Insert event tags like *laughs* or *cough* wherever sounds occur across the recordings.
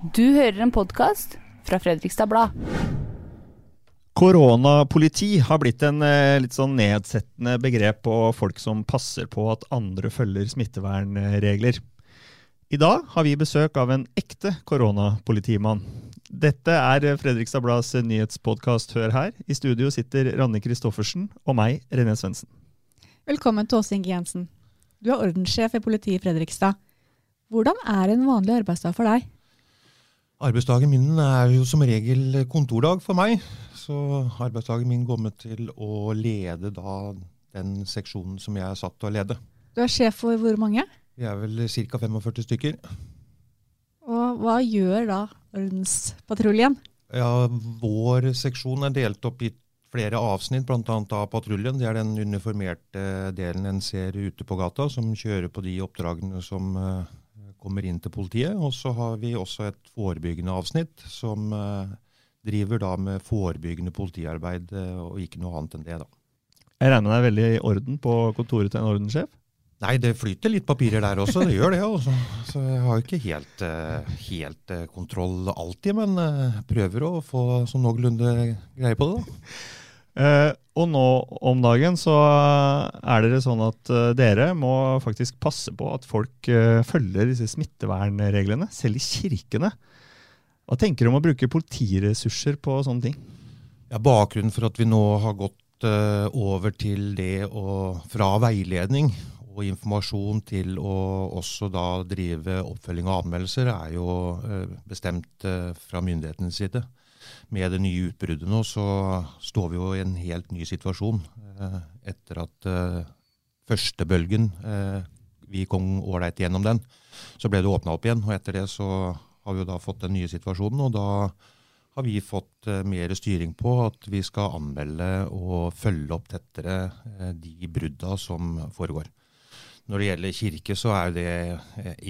Du hører en podkast fra Fredrikstad Blad. Koronapoliti har blitt en eh, litt sånn nedsettende begrep på folk som passer på at andre følger smittevernregler. I dag har vi besøk av en ekte koronapolitimann. Dette er Fredrikstad Blads nyhetspodkast Hør her. I studio sitter Ranne Christoffersen og meg, René Svendsen. Velkommen til Åse Inge Jensen. Du er ordenssjef i politiet i Fredrikstad. Hvordan er en vanlig arbeidsdag for deg? Arbeidsdagen min er jo som regel kontordag for meg. Så arbeidsdagen min går med til å lede da den seksjonen som jeg er satt til å lede. Du er sjef for hvor mange? Vi er vel ca. 45 stykker. Og hva gjør da ordenspatruljen? Ja, Vår seksjon er delt opp i flere avsnitt, bl.a. av patruljen. Det er den uniformerte delen en ser ute på gata, som kjører på de oppdragene som eh, kommer inn til politiet. Og så har vi også et forebyggende avsnitt som eh, driver da med forebyggende politiarbeid, eh, og ikke noe annet enn det. da. Jeg regner med det er veldig i orden på kontoret til en ordenssjef? Nei, det flyter litt papirer der også, det gjør det. Også. Så jeg har ikke helt, helt kontroll alltid, men prøver å få sånn noenlunde greie på det. da. *laughs* Uh, og nå om dagen så er det sånn at uh, dere må faktisk passe på at folk uh, følger disse smittevernreglene, selv i kirkene. Hva tenker du om å bruke politiressurser på sånne ting? Ja, bakgrunnen for at vi nå har gått over til det å fra veiledning og informasjon til å også da drive oppfølging av anmeldelser, er jo bestemt fra myndighetenes side med det nye utbruddet nå, så står vi jo i en helt ny situasjon. Eh, etter at eh, første bølgen eh, Vi kom ålreit gjennom den. Så ble det åpna opp igjen. Og etter det så har vi jo da fått den nye situasjonen. Og da har vi fått mer styring på at vi skal anmelde og følge opp tettere de brudda som foregår. Når det gjelder kirke, så er det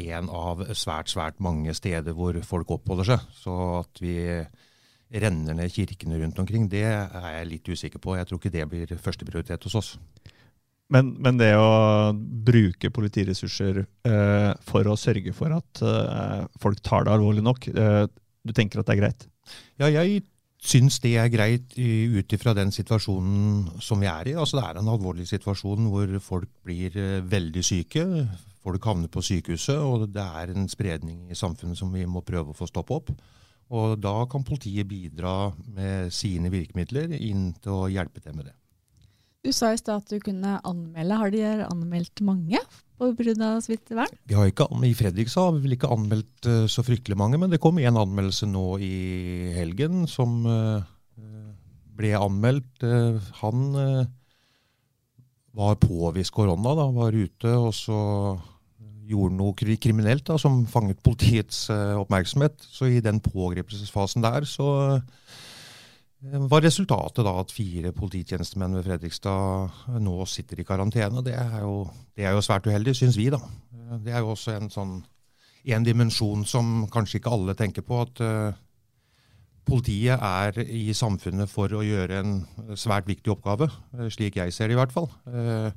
en av svært, svært mange steder hvor folk oppholder seg. Så at vi renner ned kirkene rundt omkring, det er jeg litt usikker på. Jeg tror ikke det blir førsteprioritet hos oss. Men, men, det å bruke politiressurser eh, for å sørge for at eh, folk tar det alvorlig nok, eh, du tenker at det er greit? Ja, jeg syns det er greit ut ifra den situasjonen som vi er i. Altså Det er en alvorlig situasjon hvor folk blir eh, veldig syke. Folk havner på sykehuset, og det er en spredning i samfunnet som vi må prøve å få stoppe opp. Og da kan politiet bidra med sine virkemidler inn til å hjelpe til med det. Du sa i stad at du kunne anmelde. Har de anmeldt mange på brudd av smittevern? Vi har ikke, I Fredrikstad har vi vel ikke anmeldt uh, så fryktelig mange, men det kom en anmeldelse nå i helgen som uh, ble anmeldt. Uh, han var påvist korona, da, var ute, og så gjorde noe kriminelt da, som fanget politiets uh, oppmerksomhet. Så i den pågripelsesfasen der så uh, var resultatet da at fire polititjenestemenn ved Fredrikstad nå sitter i karantene. Det er jo, det er jo svært uheldig, syns vi. da. Det er jo også en sånn en dimensjon som kanskje ikke alle tenker på. at uh, Politiet er i samfunnet for å gjøre en svært viktig oppgave, slik jeg ser det i hvert fall. Uh,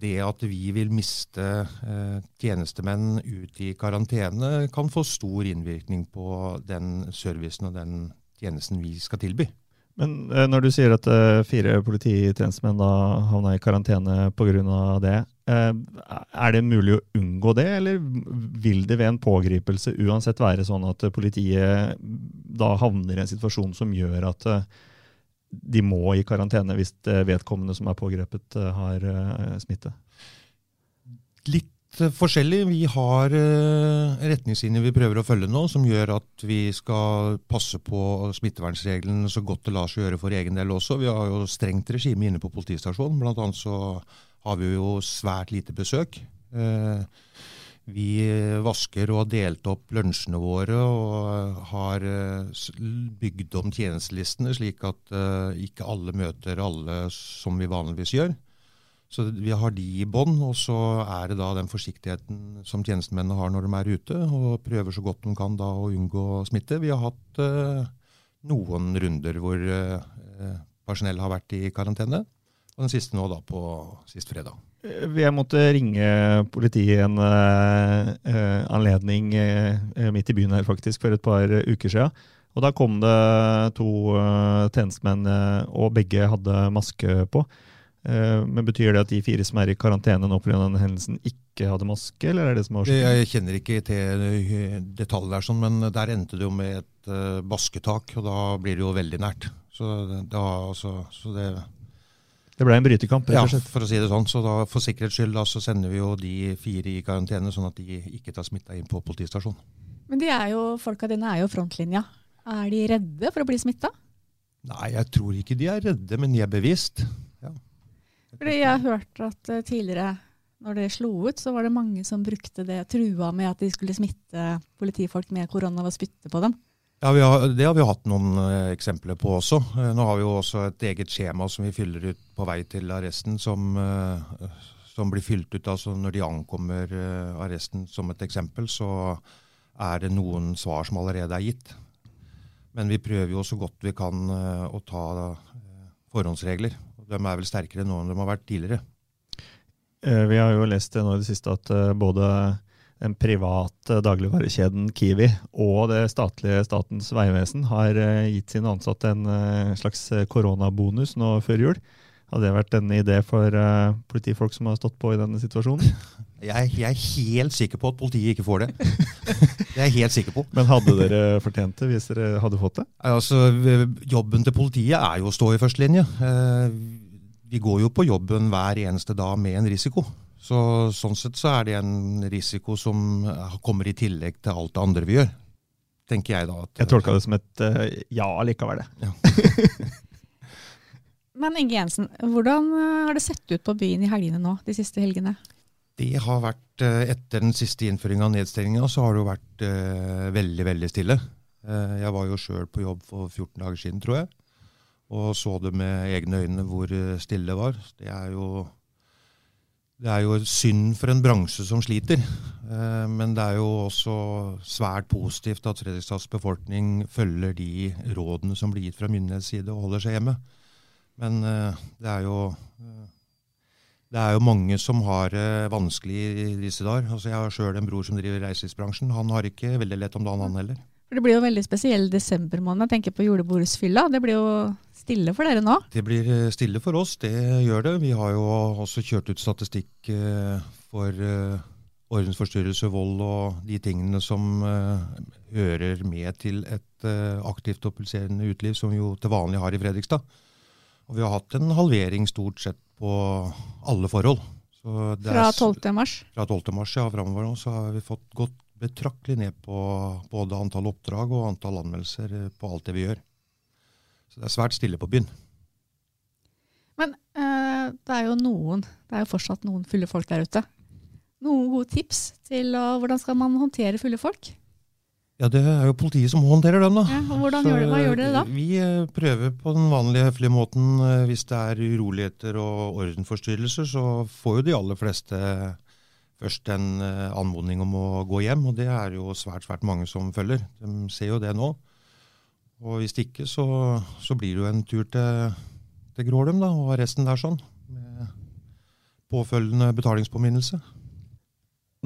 det at vi vil miste eh, tjenestemenn ut i karantene, kan få stor innvirkning på den servicen og den tjenesten vi skal tilby. Men eh, når du sier at eh, fire polititjenestemenn da havna i karantene pga. det, er det mulig å unngå det, eller vil det ved en pågripelse uansett være sånn at politiet da havner i en situasjon som gjør at de må i karantene hvis vedkommende som er pågrepet, eh, har eh, smitte? Litt eh, forskjellig. Vi har retningslinjer vi prøver å følge nå, som gjør at vi skal passe på smittevernreglene så godt det lar seg gjøre for egen del også. Vi har jo strengt regime inne på politistasjonen. Blant annet så har vi jo svært lite besøk. Vi vasker og har delt opp lunsjene våre og har eh, bygd om tjenestelistene, slik at eh, ikke alle møter alle som vi vanligvis gjør. Så vi har de i bånn, og så er det da den forsiktigheten som tjenestemennene har når de er ute, og prøver så godt de kan da å unngå smitte. Vi har hatt uh, noen runder hvor personell har vært i karantene, og den siste nå da på sist fredag. Jeg måtte ringe politiet en uh, anledning uh, midt i byen her faktisk for et par uker siden. Og Da kom det to tjenestemenn, og begge hadde maske på. Men Betyr det at de fire som er i karantene nå pga. denne hendelsen, ikke hadde maske? eller er det som årsaken? Jeg kjenner ikke til detaljer, der, sånn, men der endte det jo med et basketak. og Da blir det jo veldig nært. Så, da, altså, så det det ble en brytekamp? Ja, for å si det sånn. Så da, for sikkerhets skyld da, så sender vi jo de fire i karantene, sånn at de ikke tar smitta inn på politistasjonen. Men de er jo, folka dine er jo frontlinja. Er de redde for å bli smitta? Nei, jeg tror ikke de er redde, men de er bevisst. Ja. Fordi jeg har hørt at uh, tidligere, når det slo ut, så var det mange som brukte det, trua med at de skulle smitte politifolk med korona ved å spytte på dem. Ja, har, Det har vi hatt noen uh, eksempler på også. Uh, nå har vi jo også et eget skjema som vi fyller ut på vei til arresten, som, uh, som blir fylt ut altså når de ankommer arresten. Som et eksempel så er det noen svar som allerede er gitt. Men vi prøver jo så godt vi kan å ta forhåndsregler. De er vel sterkere nå enn de har vært tidligere. Vi har jo lest nå i det siste at både den private dagligvarekjeden Kiwi og det statlige Statens vegvesen har eh, gitt sine ansatte en eh, slags eh, koronabonus nå før jul. Hadde det vært en idé for politifolk som har stått på i denne situasjonen? *laughs* Jeg, jeg er helt sikker på at politiet ikke får det. *laughs* Det er jeg helt sikker på. Men hadde dere fortjent det hvis dere hadde fått det? Altså, Jobben til politiet er jo å stå i førstelinje. Vi går jo på jobben hver eneste dag med en risiko. Så, sånn sett så er det en risiko som kommer i tillegg til alt det andre vi gjør. Tenker jeg da. At, jeg tolka det som et uh, ja likevel, det. Ja. *laughs* Men Inge Jensen, hvordan eh, har det sett ut på byen i helgene nå, de siste helgene? Det har vært, Etter den siste innføringa av nedstenginga, så har det jo vært uh, veldig, veldig stille. Jeg var jo sjøl på jobb for 14 dager siden, tror jeg, og så det med egne øyne hvor stille det var. Det er jo det er jo synd for en bransje som sliter. Eh, men det er jo også svært positivt at Fredrikstads befolkning følger de rådene som blir gitt fra myndighets side og holder seg hjemme. Men eh, det er jo eh, det er jo mange som har det vanskelig i disse dager. Altså jeg har sjøl en bror som driver reiselivsbransjen. Han har ikke veldig lett om dagen, han heller. For Det blir jo veldig spesiell desembermåned. Jeg tenker på julebordsfylla. Det blir jo stille for dere nå? Det blir eh, stille for oss, det gjør det. Vi har jo også kjørt ut statistikk eh, for eh, ordensforstyrrelse, vold og de tingene som hører med til et aktivt og pulserende uteliv, som vi jo til vanlig har i Fredrikstad. Og vi har hatt en halvering stort sett på alle forhold. fra 12. mars? Fra 12. mars, ja. Framover nå så har vi fått gått betraktelig ned på både antall oppdrag og antall anmeldelser på alt det vi gjør. Så det er svært stille på byen. Men eh, det er jo noen, det er jo fortsatt noen fulle folk der ute. Noen gode tips til å, hvordan skal man håndtere fulle folk? Ja, Det er jo politiet som håndterer dem, da. Ja, hvordan gjør det, Hva gjør dere da? Vi eh, prøver på den vanlige høflige måten. Hvis det er uroligheter og ordenforstyrrelser, så får jo de aller fleste først en anmodning om å gå hjem, og det er jo svært, svært mange som følger. De ser jo det nå. Og hvis ikke, så, så blir det jo en tur til, til Grålum da, og resten der sånn. Med påfølgende betalingspåminnelse.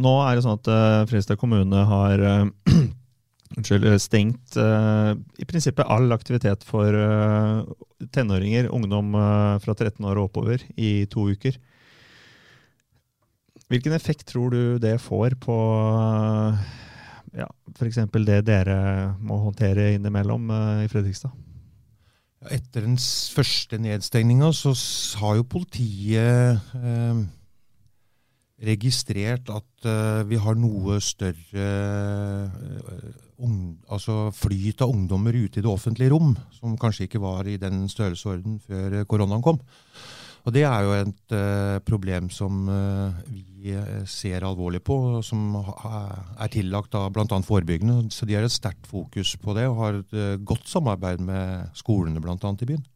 Nå er det sånn at uh, Fredrikstad kommune har *clears throat* uh, stengt uh, i prinsippet all aktivitet for uh, tenåringer, ungdom fra 13 år og oppover, i to uker. Hvilken effekt tror du det får på ja, f.eks. det dere må håndtere innimellom uh, i Fredrikstad? Etter den første nedstengninga så har jo politiet eh, registrert at eh, vi har noe større eh, ung, altså flyt av ungdommer ute i det offentlige rom, som kanskje ikke var i den størrelsesorden før koronaen kom. Og Det er jo et uh, problem som uh, vi eh, ser alvorlig på, som er tillagt av bl.a. forebyggende. Så de har et sterkt fokus på det, og har et uh, godt samarbeid med skolene bl.a. i byen.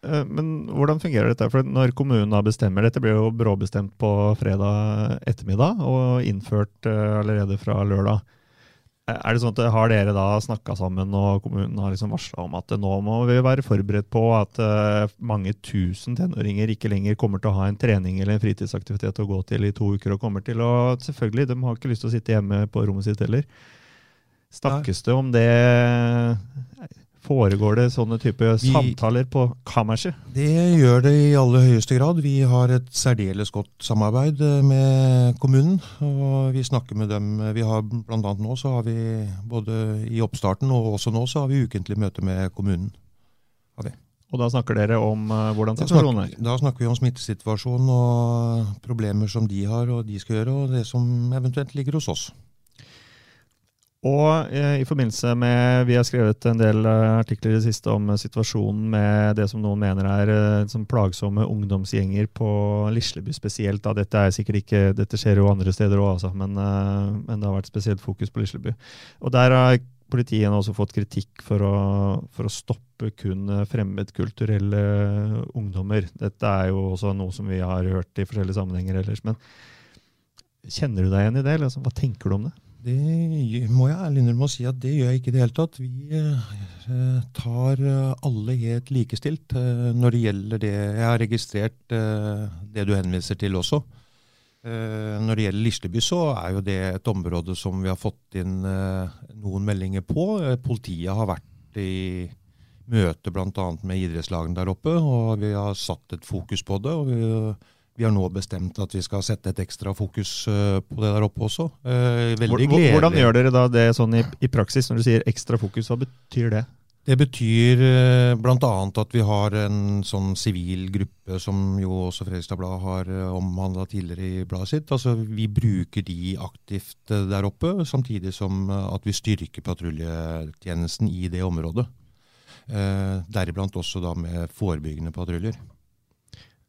Men hvordan fungerer dette? For Når kommunen bestemmer Dette ble jo bråbestemt på fredag ettermiddag og innført allerede fra lørdag. Er det sånn at Har dere da snakka sammen og kommunen har liksom varsla om at nå må vi være forberedt på at uh, mange tusen tenåringer ikke lenger kommer til å ha en trening eller en fritidsaktivitet å gå til i to uker, og kommer til å Selvfølgelig, de har ikke lyst til å sitte hjemme på rommet sitt heller. Snakkes det om det Foregår det sånne type vi, samtaler på kammerset? Det gjør det i aller høyeste grad. Vi har et særdeles godt samarbeid eh, med kommunen. og Vi snakker med dem. Vi har annet nå så har vi både i oppstarten og også nå så har vi ukentlig møte med kommunen. Og da snakker dere om uh, hvordan situasjonen er? Da snakker vi om smittesituasjonen og problemer som de har og de skal gjøre, og det som eventuelt ligger hos oss. Og eh, i forbindelse med Vi har skrevet en del eh, artikler i det siste om situasjonen med det som noen mener er som plagsomme ungdomsgjenger på Lisleby spesielt. Da. Dette er sikkert ikke, dette skjer jo andre steder òg, altså, men, men, det har vært spesielt fokus på Lisleby. Og Der har politiet også fått kritikk for å, for å stoppe kun fremmedkulturelle ungdommer. Dette er jo også noe som vi har hørt i forskjellige sammenhenger ellers. Men kjenner du deg igjen i det? Liksom? hva tenker du om det? Det må jeg ærlig innrømme å si at det gjør jeg ikke i det hele tatt. Vi eh, tar alle helt likestilt eh, når det gjelder det. Jeg har registrert eh, det du henviser til også. Når det gjelder Lisleby, så er jo det et område som vi har fått inn noen meldinger på. Politiet har vært i møte bl.a. med idrettslagene der oppe, og vi har satt et fokus på det. og vi vi har nå bestemt at vi skal sette et ekstra fokus uh, på det der oppe også. Uh, veldig gledelig. Hvordan gjør dere da det sånn i, i, praksis, når du sier ekstra fokus? Hva betyr det? Det betyr uh, bl.a. at vi har en sånn sivil gruppe, som jo også Fredrikstad Blad har omhandla tidligere i bladet sitt. Altså, vi bruker de aktivt der oppe, samtidig som at vi styrker patruljetjenesten i det området. Deriblant også da med forebyggende patruljer.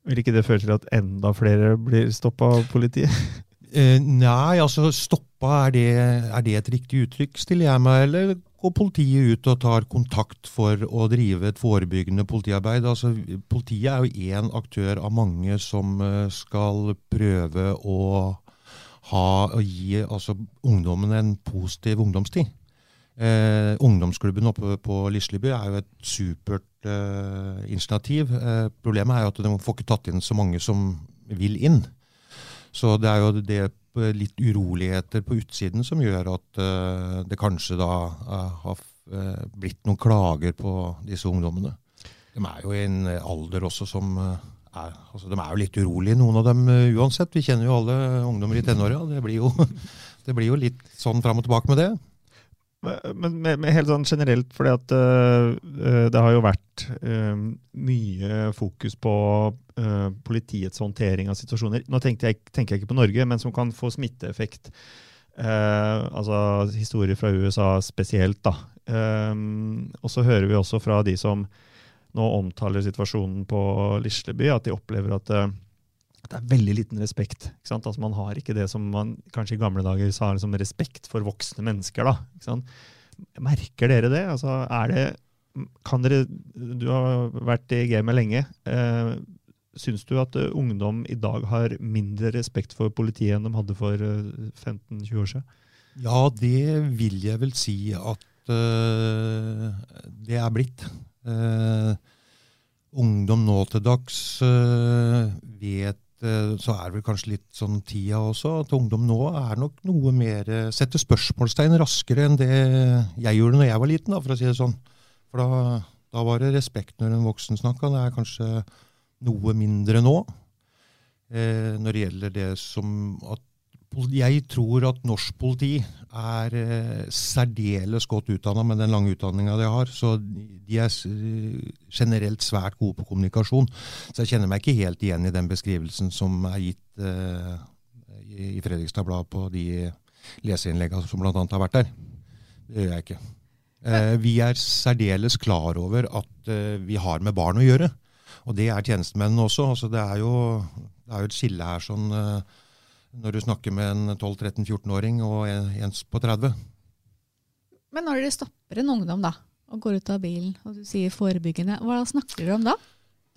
Vil ikke det føre til at enda flere blir stoppa av politiet? *laughs* Eh, nei, altså stoppa, er det, er det, et riktig uttrykk, stiller jeg meg, eller går politiet ut og tar kontakt for å drive et forebyggende politiarbeid? Altså, politiet er jo én aktør av mange som eh, skal prøve å ha, å gi altså, ungdommen en positiv ungdomstid. Eh, ungdomsklubben oppe på Lisleby er jo et supert eh, initiativ. Eh, problemet er jo at de får ikke tatt inn så mange som vil inn. Så det er jo det eh, litt uroligheter på utsiden som gjør at eh, det kanskje da eh, har blitt noen klager på disse ungdommene. De er jo i en alder også som er altså De er jo litt urolige, noen av dem uansett. Vi kjenner jo alle ungdommer i tenåra. Det, *laughs* det blir jo litt sånn fram og tilbake med det. Men med, med helt sånn generelt, fordi at uh, det har jo vært uh, mye fokus på uh, politiets håndtering av situasjoner. Nå jeg, tenker jeg ikke på Norge, men som kan få smitteeffekt. altså historier fra USA spesielt, da. og så hører vi også fra de som nå omtaler situasjonen på Lisleby, at de opplever at det er veldig liten respekt. Altså, man har ikke det som man kanskje i gamle dager sa liksom, respekt for voksne mennesker. Da, Merker dere det? Altså, det kan dere, Du har vært i gamet lenge. Eh, Syns du at uh, ungdom i dag har mindre respekt for politiet enn de hadde for uh, 15-20 år siden? Ja, det vil jeg vel si at uh, det er blitt. Uh, ungdom nå til dags vet Eh, så er det vel kanskje litt sånn tida også, at ungdom nå er nok noe mer eh, Setter spørsmålstegn raskere enn det jeg gjorde når jeg var liten, da, for å si det sånn. For da, da var det respekt når en voksen snakka. Det er kanskje noe mindre nå. Eh, når det gjelder det som at jeg tror at norsk politi er eh, særdeles godt utdanna med den lange utdanninga de har. Så de er generelt svært gode på kommunikasjon. Så jeg kjenner meg ikke helt igjen i den beskrivelsen som er gitt eh, i Fredrikstad Blad på de leseinnleggene som bl.a. har vært der. Det gjør jeg ikke. Eh, vi er særdeles klar over at eh, vi har med barn å gjøre. Og det er tjenestemennene også. Altså, det, er jo, det er jo et skille her sånn eh, når du snakker med en 12-13-14-åring og en på 30. Men når dere stopper en ungdom da, og går ut av bilen og du sier forebyggende, hva snakker dere om da?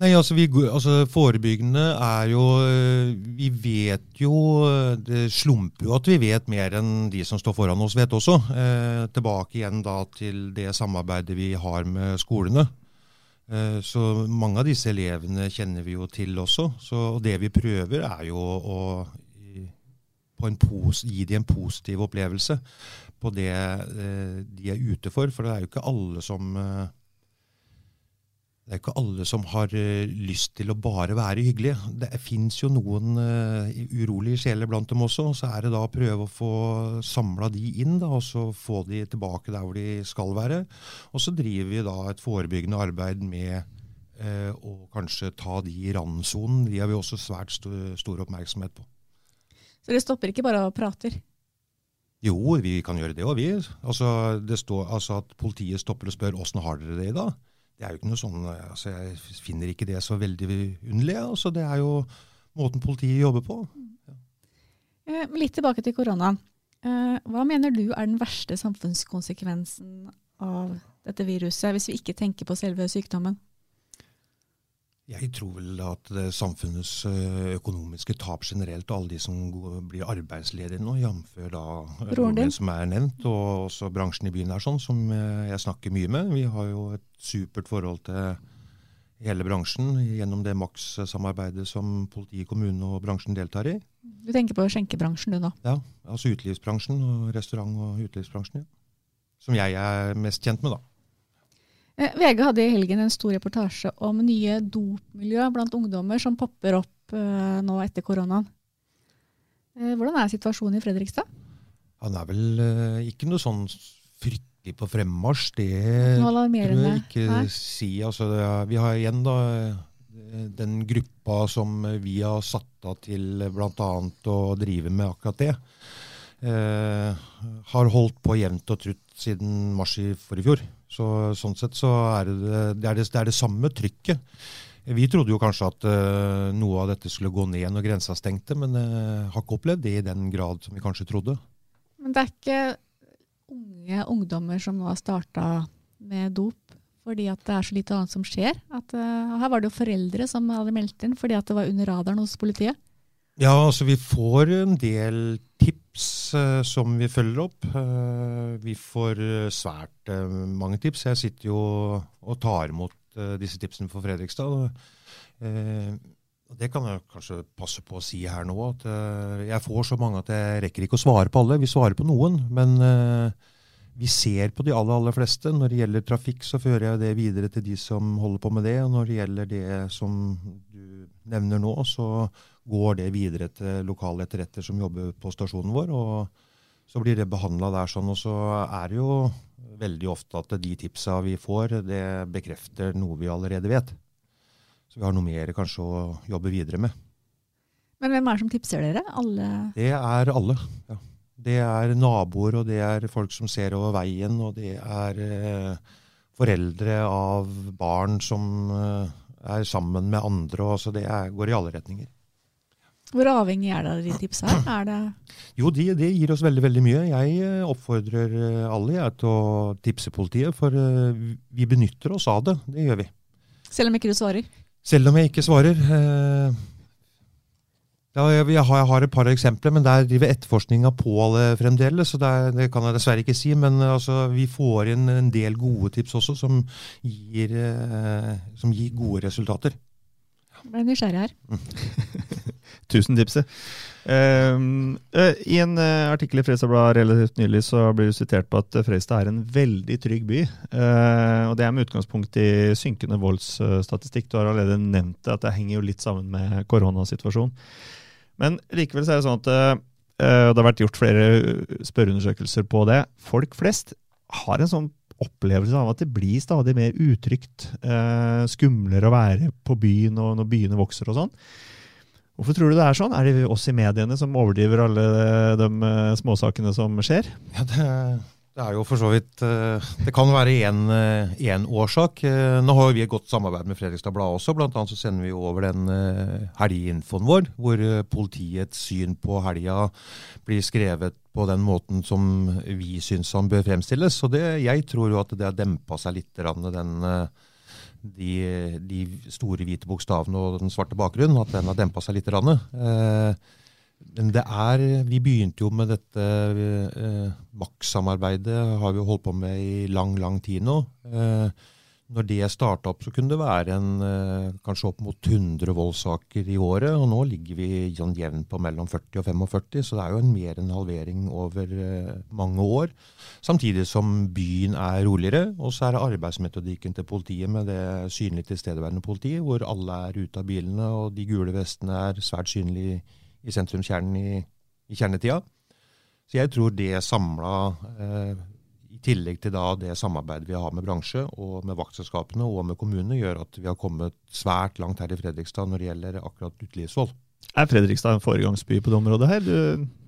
Nei, altså, vi, altså Forebyggende er jo eh, Vi vet jo eh, Det slumper jo at vi vet mer enn de som står foran oss, vet også. Eh, tilbake igjen da til det samarbeidet vi har med skolene. Eh, så mange av disse elevene kjenner vi jo til også. Så det vi prøver, er jo å gi dem en positiv opplevelse på det eh, de er ute for. For det er jo ikke alle som eh, det er ikke alle som har uh, lyst til å bare være hyggelige. Det fins jo noen urolige sjeler blant dem også. Så er det da å prøve å få samla de inn, da, og så få de tilbake der hvor de skal være. Og så driver vi da et forebyggende arbeid med å kanskje ta de i randsonen. De har vi også svært stor oppmerksomhet på. Så det stopper ikke bare å prater? Jo, vi kan gjøre det òg, vi. Altså, det står altså at politiet stopper og spør åssen har dere det i dag det er jo ikke noe sånn, altså Jeg finner ikke det så veldig underlig. Altså det er jo måten politiet jobber på. Ja. Eh, litt tilbake til korona. Eh, hva mener du er den verste samfunnskonsekvensen av dette viruset, hvis vi ikke tenker på selve sykdommen? Jeg tror vel at samfunnets eh, økonomiske tap generelt, og alle de som blir arbeidsledige nå, jf. det som er nevnt, og også bransjen i byen er sånn, som eh, jeg snakker mye med. Vi har jo et supert forhold til hele bransjen gjennom det Max-samarbeidet som politi, kommune og bransjen deltar i. Du tenker på skjenkebransjen du nå? Ja, altså utelivsbransjen og restaurant- og utelivsbransjen. Ja. Som jeg er mest kjent med, da. Eh, VG hadde i helgen en stor reportasje om nye dopmiljø blant ungdommer som popper opp uh, nå etter koronaen. Uh, hvordan er situasjonen i Fredrikstad? Han er vel ikke noe sånn fryktelig på fremmarsj. Det tror jeg ikke Nei. si. Altså, vi har igjen da den gruppa som vi har satt av til bl.a. å drive med akkurat det. Har holdt på jevnt og trutt siden mars i forrige fjor. Så, sånn sett så er det det, er det, det er det, samme trykket. Vi trodde jo kanskje at uh, noe av dette skulle gå ned når grensa stengte, men uh, har ikke opplevd det i den grad som vi kanskje trodde. Men det er ikke unge ungdommer som nå har starta med dop fordi at det er så lite annet som skjer? At, uh, her var det jo foreldre som hadde meldt inn fordi at det var under radaren hos politiet? Ja, altså vi får en del som vi følger opp. Uh, vi får uh, svært mange tips. Jeg sitter jo og tar imot disse tipsene for Fredrikstad. det kan jeg kanskje passe på å si her nå, at jeg får så mange at jeg rekker ikke å svare på alle. Vi svarer på noen, men vi ser på de aller, aller fleste. Når det gjelder trafikk, så fører jeg det videre til de som holder på med det. Og når det gjelder det som du nevner nå, så går det videre til lokale etterretter som jobber på stasjonen vår. og Så blir det behandla der sånn. Og så er det jo veldig ofte at de tipsa vi får, det bekrefter noe vi allerede vet. Så vi har noe mer kanskje å jobbe videre med. Men hvem er det som tipser dere? Alle? Det er alle. ja. Det er naboer, og det er folk som ser over veien, og det er eh, foreldre av barn som eh, er sammen med andre. og så Det er, går i alle retninger. Hvor avhengig er det av de tipsa her? jo, det de gir oss veldig veldig mye. Jeg eh, oppfordrer eh, alle jeg, til å tipse politiet, for eh, vi benytter oss av det. Det gjør vi. Selv om ikke du svarer? Selv om jeg ikke svarer. jeg, har, et par eksempler, men der driver etterforskninga på alle fremdeles. så det, det, kan jeg dessverre ikke si. Men altså, vi får inn en del gode tips også, som gir, som gir gode resultater. Jeg ble nysgjerrig her. *laughs* Tusen tipset. Um, I en uh, artikkel i Fredrikstad relativt nylig så blir det sitert på at Fredrikstad er en veldig trygg by. Uh, og Det er med utgangspunkt i synkende voldsstatistikk. Du har allerede nevnt det, at det henger jo litt sammen med koronasituasjonen. Men likevel så er det sånn at uh, det har vært gjort flere spørreundersøkelser på det. Folk flest har en sånn opplevelse av at det blir stadig mer utrygt. skumlere å være på byen og når byene vokser og sånn. Hvorfor tror du det er sånn? Er det oss i mediene som overdriver alle de eh, småsakene som skjer? Ja, det, det, er jo for så vidt eh, Det kan være én eh, årsak. Nå har vi et godt samarbeid med Fredrikstad Blad også. Blant annet så sender vi over den helgeinfoen vår, hvor politiets syn på helga blir skrevet på den måten som vi syns han bør fremstilles. Så det, jeg tror jo at det har dempa seg litt, den de, de store hvite bokstavene og den svarte bakgrunnen, at den har dempa seg litt. Eh, men det er Vi begynte jo med dette eh, MAX-samarbeidet, har vi jo holdt på med i lang, lang tid nå. Eh, når det starta opp, så kunne det være en, eh, kanskje opp mot 100 voldssaker i året. Og nå ligger vi sånn jevnt på mellom 40 og 45, så det er jo en mer enn halvering over eh, mange år. Samtidig som byen er roligere. Og så er det arbeidsmetodikken til politiet med det synlig tilstedeværende politiet, hvor alle er ute av bilene, og de gule vestene er svært synlige i sentrumskjernen i, i kjernetida. Så jeg tror det samla eh, tillegg til da det samarbeidet vi har med bransje og med vaktselskapene og med kommunene, gjør at vi har kommet svært langt her i Fredrikstad når det gjelder akkurat utelivsvold. Er Fredrikstad en foregangsby på det området her?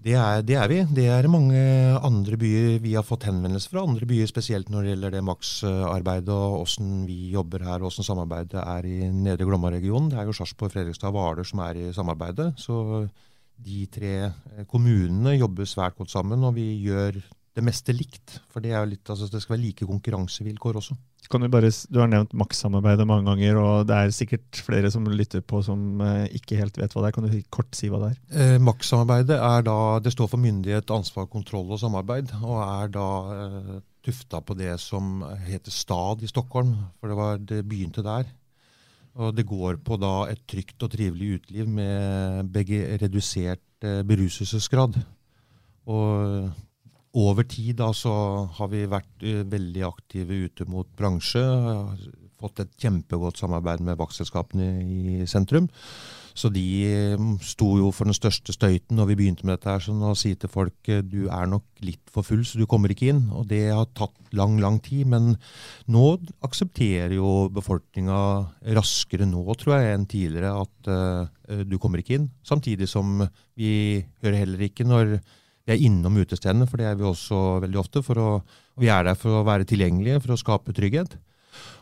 Det er, det er, vi. Det er mange andre byer vi har fått henvendelser fra. Andre byer spesielt når det gjelder det Max-arbeidet og åssen vi jobber her og åssen samarbeidet er i Nedre Glomma-regionen. Det er jo Sarpsborg, Fredrikstad og Hvaler som er i samarbeidet. Så de tre kommunene jobber svært godt sammen, og vi gjør det meste likt. For det, er jo litt, altså, det skal være like konkurransevilkår også. Du, bare, du, har nevnt Max-samarbeidet mange ganger, og det er sikkert flere som lytter på som eh, ikke helt vet hva det er. Kan du kort si hva det er? Eh, Max-samarbeidet er da, det står for myndighet, ansvar, kontroll og samarbeid, og er da eh, tufta på det som heter STAD i Stockholm. For det, var, det begynte der. Og det går på da et trygt og trivelig uteliv med begge redusert eh, beruselsesgrad. Og over tid da, så har vi vært uh, veldig aktive ute mot bransje. Fått et kjempegodt samarbeid med vaktselskapene i sentrum. Så de um, sto jo for den største støyten når vi begynte med dette. her, sånn Å si til folk uh, du er nok litt for full, så du kommer ikke inn. Og det har tatt lang, lang tid. Men nå aksepterer jo befolkninga raskere nå, tror jeg, enn tidligere at uh, du kommer ikke inn. Samtidig som vi hører heller ikke når vi er innom utestedene, for det er vi også veldig ofte. Å, vi er der for å være tilgjengelige, for å skape trygghet.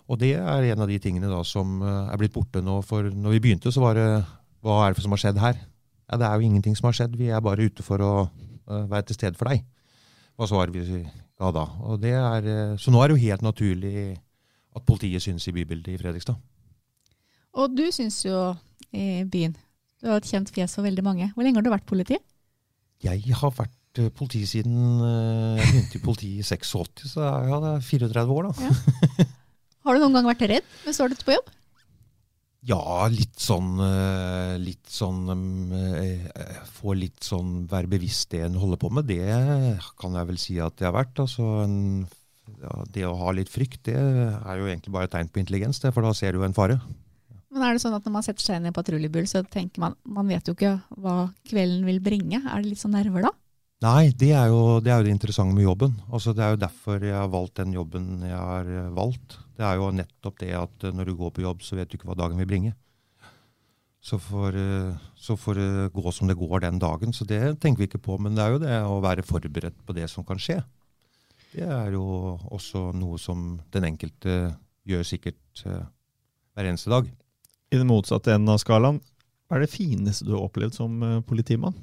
Og det er en av de tingene da som eh, er blitt borte nå. For når vi begynte, så var det Hva er det som har skjedd her? Ja, Det er jo ingenting som har skjedd. Vi er bare ute for å uh, være til stede for deg. Hva svarer vi ja da. Og det er, uh, så nå er det jo helt naturlig at politiet synes i bybildet i Fredrikstad. Og du syns jo i byen. Du har et kjent fjes for veldig mange. Hvor lenge har du vært politi? Jeg har vært eh, politi siden eh, jeg begynte i politiet i 86, så ja, det er 34 år, da. Ja. Har du noen gang vært redd mens du har vært på jobb? Ja, litt sånn eh, Litt sånn Få litt sånn Være bevisst det en holder på med, det kan jeg vel si at det har vært. Altså, en, ja, det å ha litt frykt, det er jo egentlig bare et tegn på intelligens, det, for da ser du en fare. Men er det sånn at når man setter seg inn i en patruljebil, så tenker man man vet jo ikke hva kvelden vil bringe? Er det litt sånn nerver da? Nei, det er, jo, det er jo det interessante med jobben. Altså, det er jo derfor jeg har valgt den jobben jeg har eh, valgt. Det er jo nettopp det at eh, når du går på jobb, så vet du ikke hva dagen vil bringe. Så får, eh, så får det gå som det går den dagen. Så det tenker vi ikke på. Men det er jo det å være forberedt på det som kan skje. Det er jo også noe som den enkelte gjør sikkert hver eneste dag i den motsatte enden av skalaen, hva er det fineste du har opplevd som uh, politimann?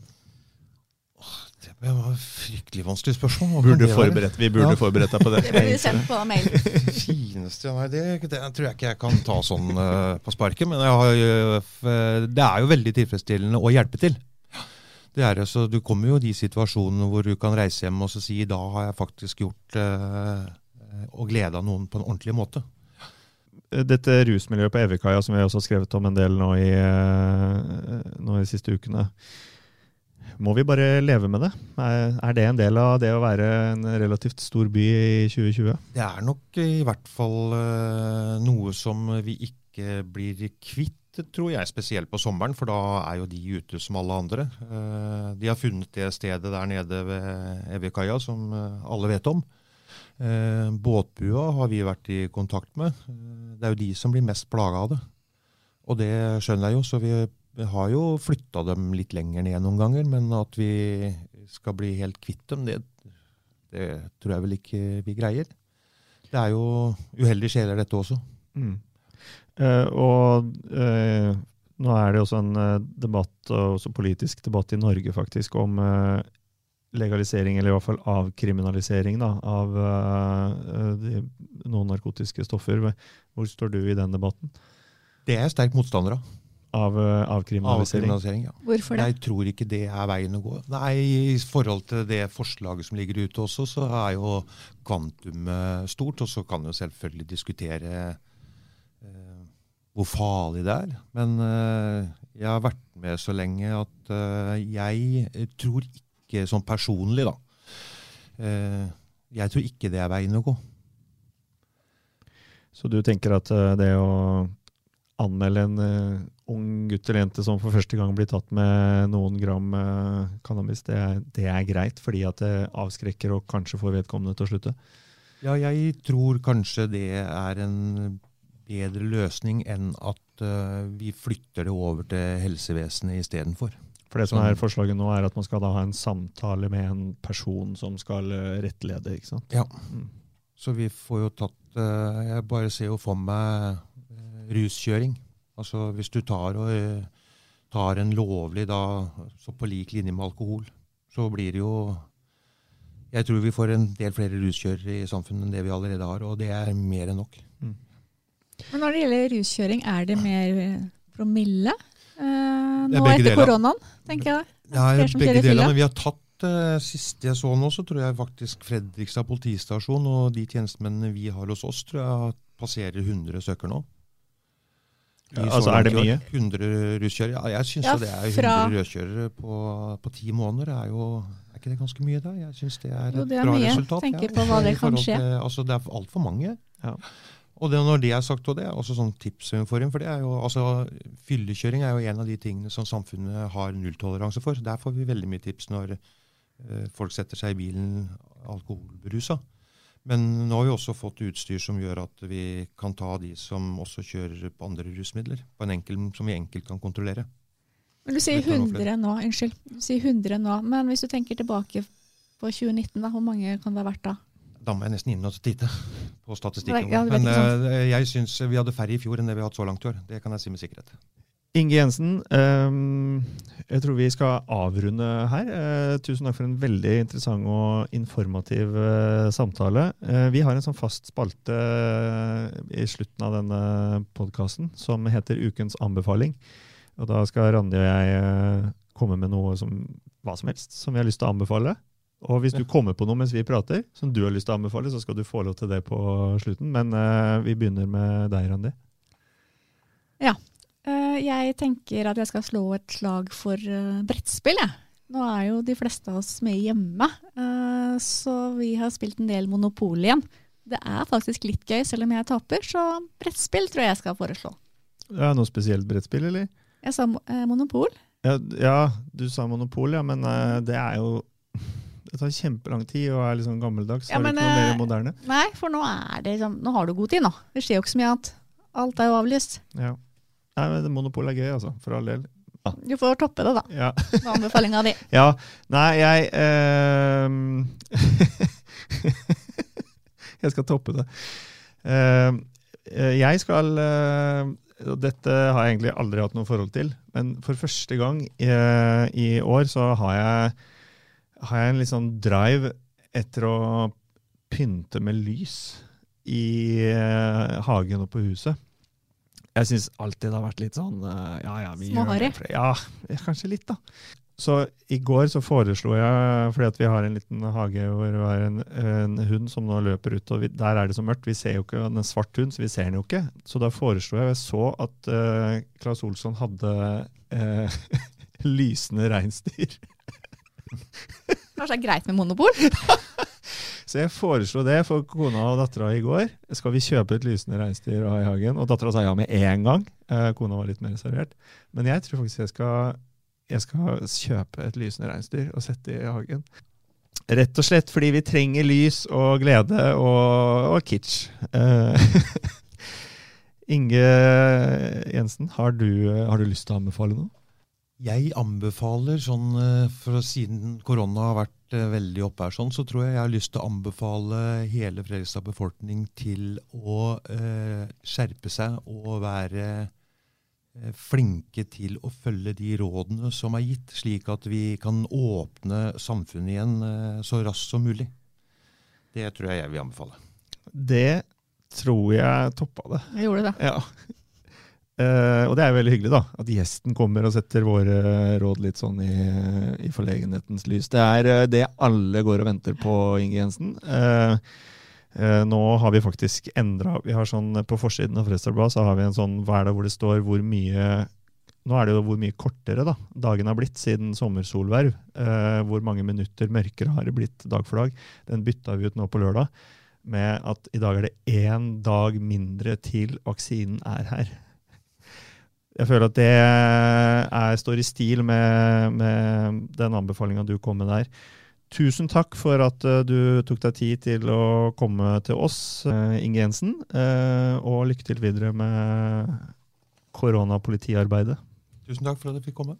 Det var et fryktelig vanskelig spørsmål. Burde forberedt, vi burde ja. forberedt deg på det. *laughs* Det burde sendt på mail. *laughs* fineste, nei, det, det, tror jeg ikke jeg kan ta sånn uh, på sparket. Men har, uh, det er jo veldig tilfredsstillende å hjelpe til. Det er altså, Du kommer jo i de situasjonene hvor du kan reise hjem og si da har jeg faktisk gjort og gleda noen på en ordentlig måte dette rusmiljøet på Evikaia, som vi også har skrevet om en del nå i, eh, nå i siste ukene, må vi bare leve med det? Er det en del av det å være en relativt stor by i 2020? Det er nok i hvert fall eh, noe som vi ikke blir kvitt, tror jeg, spesielt på sommeren, for da er jo de ute som alle andre. Eh, de har funnet det stedet der nede ved Evikaia som alle vet om. Eh, båtbua har vi vært i kontakt med. Eh, det er jo de som blir mest plaga av det. Og det skjønner jeg jo, så vi, har jo flytta dem litt lenger ned noen ganger. Men at vi skal bli helt kvitt dem, det, det tror jeg vel ikke vi greier. Det er jo uheldige sjeler, dette også. Mm. Eh, og eh, nå er det også en uh, debatt, også politisk debatt i Norge faktisk, om legalisering, eller i hvert fall avkriminalisering, da, av uh, de, noen narkotiske stoffer. Hvor står du i den debatten? Det er jeg sterk motstander av. Av uh, avkriminalisering? avkriminalisering ja. Hvorfor det? Jeg tror ikke det er veien å gå. Nei, I forhold til det forslaget som ligger ute også, så er jo kvantumet stort. Og så kan jo selvfølgelig diskutere uh, hvor farlig det er. Men jeg har vært med så lenge at jeg tror ikke sånn personlig, da Jeg tror ikke det er veien å gå. Så du tenker at det å anmelde en uh, ung gutt eller jente som for første gang blir tatt med noen gram cannabis, det er, det er, greit fordi at det avskrekker og kanskje får vedkommende til å slutte? Ja, jeg tror kanskje det er en bedre løsning enn at vi flytter det over til helsevesenet istedenfor. For det som er forslaget nå, er at man skal da ha en samtale med en person som skal rettlede, ikke sant? Ja. Mm. Så vi får jo tatt Jeg bare ser jo for meg ruskjøring. Altså hvis du tar, og, eh, tar en lovlig da, så på lik linje med alkohol, så blir det jo Jeg tror vi får en del flere ruskjørere i samfunnet enn det vi allerede har, og det er mer enn nok. Mm. Men når det gjelder ruskjøring, er det mer eh, promille eh, nå etter koronaen, tenker jeg? Ja, begge deler. Men vi har tatt uh, siste jeg så nå, så tror jeg faktisk Fredrikstad politistasjon og de tjenestemennene vi har hos oss, tror jeg passerer 100 søker nå. Ja, altså Er det mye? 100 ruskjørere. Ja, jeg syns ja, det er 100 rødkjørere på, på ti måneder. Er jo er ikke det ganske mye, da? Jeg syns det er et jo, det er bra mye. resultat. Tenker ja, på hva det kan skje. Til, altså, det er altfor mange. Ja. Og det, når det er sagt, og det er også sånn tips for det er jo, altså, Fyllekjøring er jo en av de tingene som samfunnet har nulltoleranse for. Der får vi veldig mye tips når eh, folk setter seg i bilen alkoholberusa. Men nå har vi også fått utstyr som gjør at vi kan ta de som også kjører på andre rusmidler, på en enkel, som vi enkelt kan kontrollere. Men Du sier 100 nå, unnskyld. Du sier 100 nå, men hvis du tenker tilbake på 2019, da, hvor mange kan det ha vært da? Da må jeg nesten inn og titte på statistikken. Ja, men uh, jeg syns vi hadde færre i fjor enn det vi har hatt så langt i år. Det kan jeg si med sikkerhet. Inge Jensen, um, jeg tror vi skal avrunde her. Uh, tusen takk for en veldig interessant og informativ uh, samtale. Vi har en sånn fast spalte i slutten av denne podkasten som heter Ukens anbefaling. Og Da skal Randi og jeg komme med noe som hva som helst som vi har lyst til å anbefale. Og hvis du kommer på noe mens vi prater, som du har lyst til å anbefale, så skal du få lov til det på slutten. Men vi begynner med deg, Randi. Ja, Uh, jeg tenker at jeg skal slå et slag for uh, brettspill, jeg. Nå er jo de fleste av oss med hjemme, så vi har spilt en del Monopol igjen. Det er faktisk litt gøy, selv om jeg taper, så brettspill tror jeg jeg skal foreslå. Ja, Noe spesielt brettspill, eller? Jeg sa Monopol. Ja, ja, du sa Monopol, ja, men det er jo det tar kjempelang tid og er sånn gammeldags. Ja, men, er det ikke noe mer moderne? Nei, for nå er det liksom, nå har du god tid, nå. Det skjer jo ikke så mye annet. Alt er jo avlyst. Ja. Nei, men Monopol er gøy, altså. For all del. Ja. Du får toppe det, da. Ja. Med anbefalinga di. *laughs* Ja. Nei, jeg uh, *laughs* Jeg skal toppe det. Uh, jeg skal uh, Dette har jeg egentlig aldri hatt noe forhold til, men for første gang i, i år så har jeg, har jeg en litt sånn drive etter å pynte med lys i hagen og på huset. Jeg syns alltid det har vært litt sånn uh, ja, ja, vi Småharry? Ja, kanskje litt, da. Så i går så foreslo jeg, fordi at vi har en liten hage hvor vi har en, en hund som nå løper ut, og vi, der er det så mørkt, vi ser jo ikke, en svart hund, så vi ser den jo ikke. Så da foreslo jeg, jeg så at uh, Claes Olsson hadde uh, *laughs* lysende reinsdyr. *laughs* Kanskje det er greit med monopol? *laughs* Så jeg foreslo det for kona og dattera i går. Skal vi kjøpe et lysende reinsdyr i hagen? Og dattera sa ja med en gang. Eh, kona var litt mer reservert. Men jeg tror faktisk jeg skal, jeg skal kjøpe et lysende reinsdyr og sette i hagen. Rett og slett fordi vi trenger lys og glede og, og kitsch. Uh, *laughs* Inge Jensen, har du, har du lyst til å anbefale noe? Jeg anbefaler, sånn, eh, for siden korona har vært eh, veldig oppe her, sånn, så tror jeg jeg har lyst til å anbefale hele Fredrikstad befolkning til å eh, skjerpe seg og være eh, flinke til å følge de rådene som er gitt, slik at vi kan åpne samfunnet igjen eh, så raskt som mulig. Det tror jeg jeg vil anbefale. Det tror jeg toppa det. Jeg gjorde det. Ja. Eh, og det er veldig hyggelig, da. At gjesten kommer og setter våre råd litt sånn i, i forlegenhetens lys. Det er eh, det alle går og venter på, Inge Jensen. Uh, uh, nå har vi faktisk endra Vi har sånn På forsiden av Fredrikstad så har vi en sånn hva er hvor det står hvor mye Nå er det jo hvor mye kortere da, dagen har blitt siden sommersolverv. Eh, hvor mange minutter mørkere har det blitt dag for dag. Den bytta vi ut nå på lørdag med at i dag er det én dag mindre til vaksinen er her. Jeg føler at det er, står i stil med, med den anbefalinga du kom med der. Tusen takk for at uh, du tok deg tid til å komme til oss, uh, Inge Jensen. Uh, og lykke til videre med koronapolitiarbeidet. Tusen takk for at jeg fikk komme.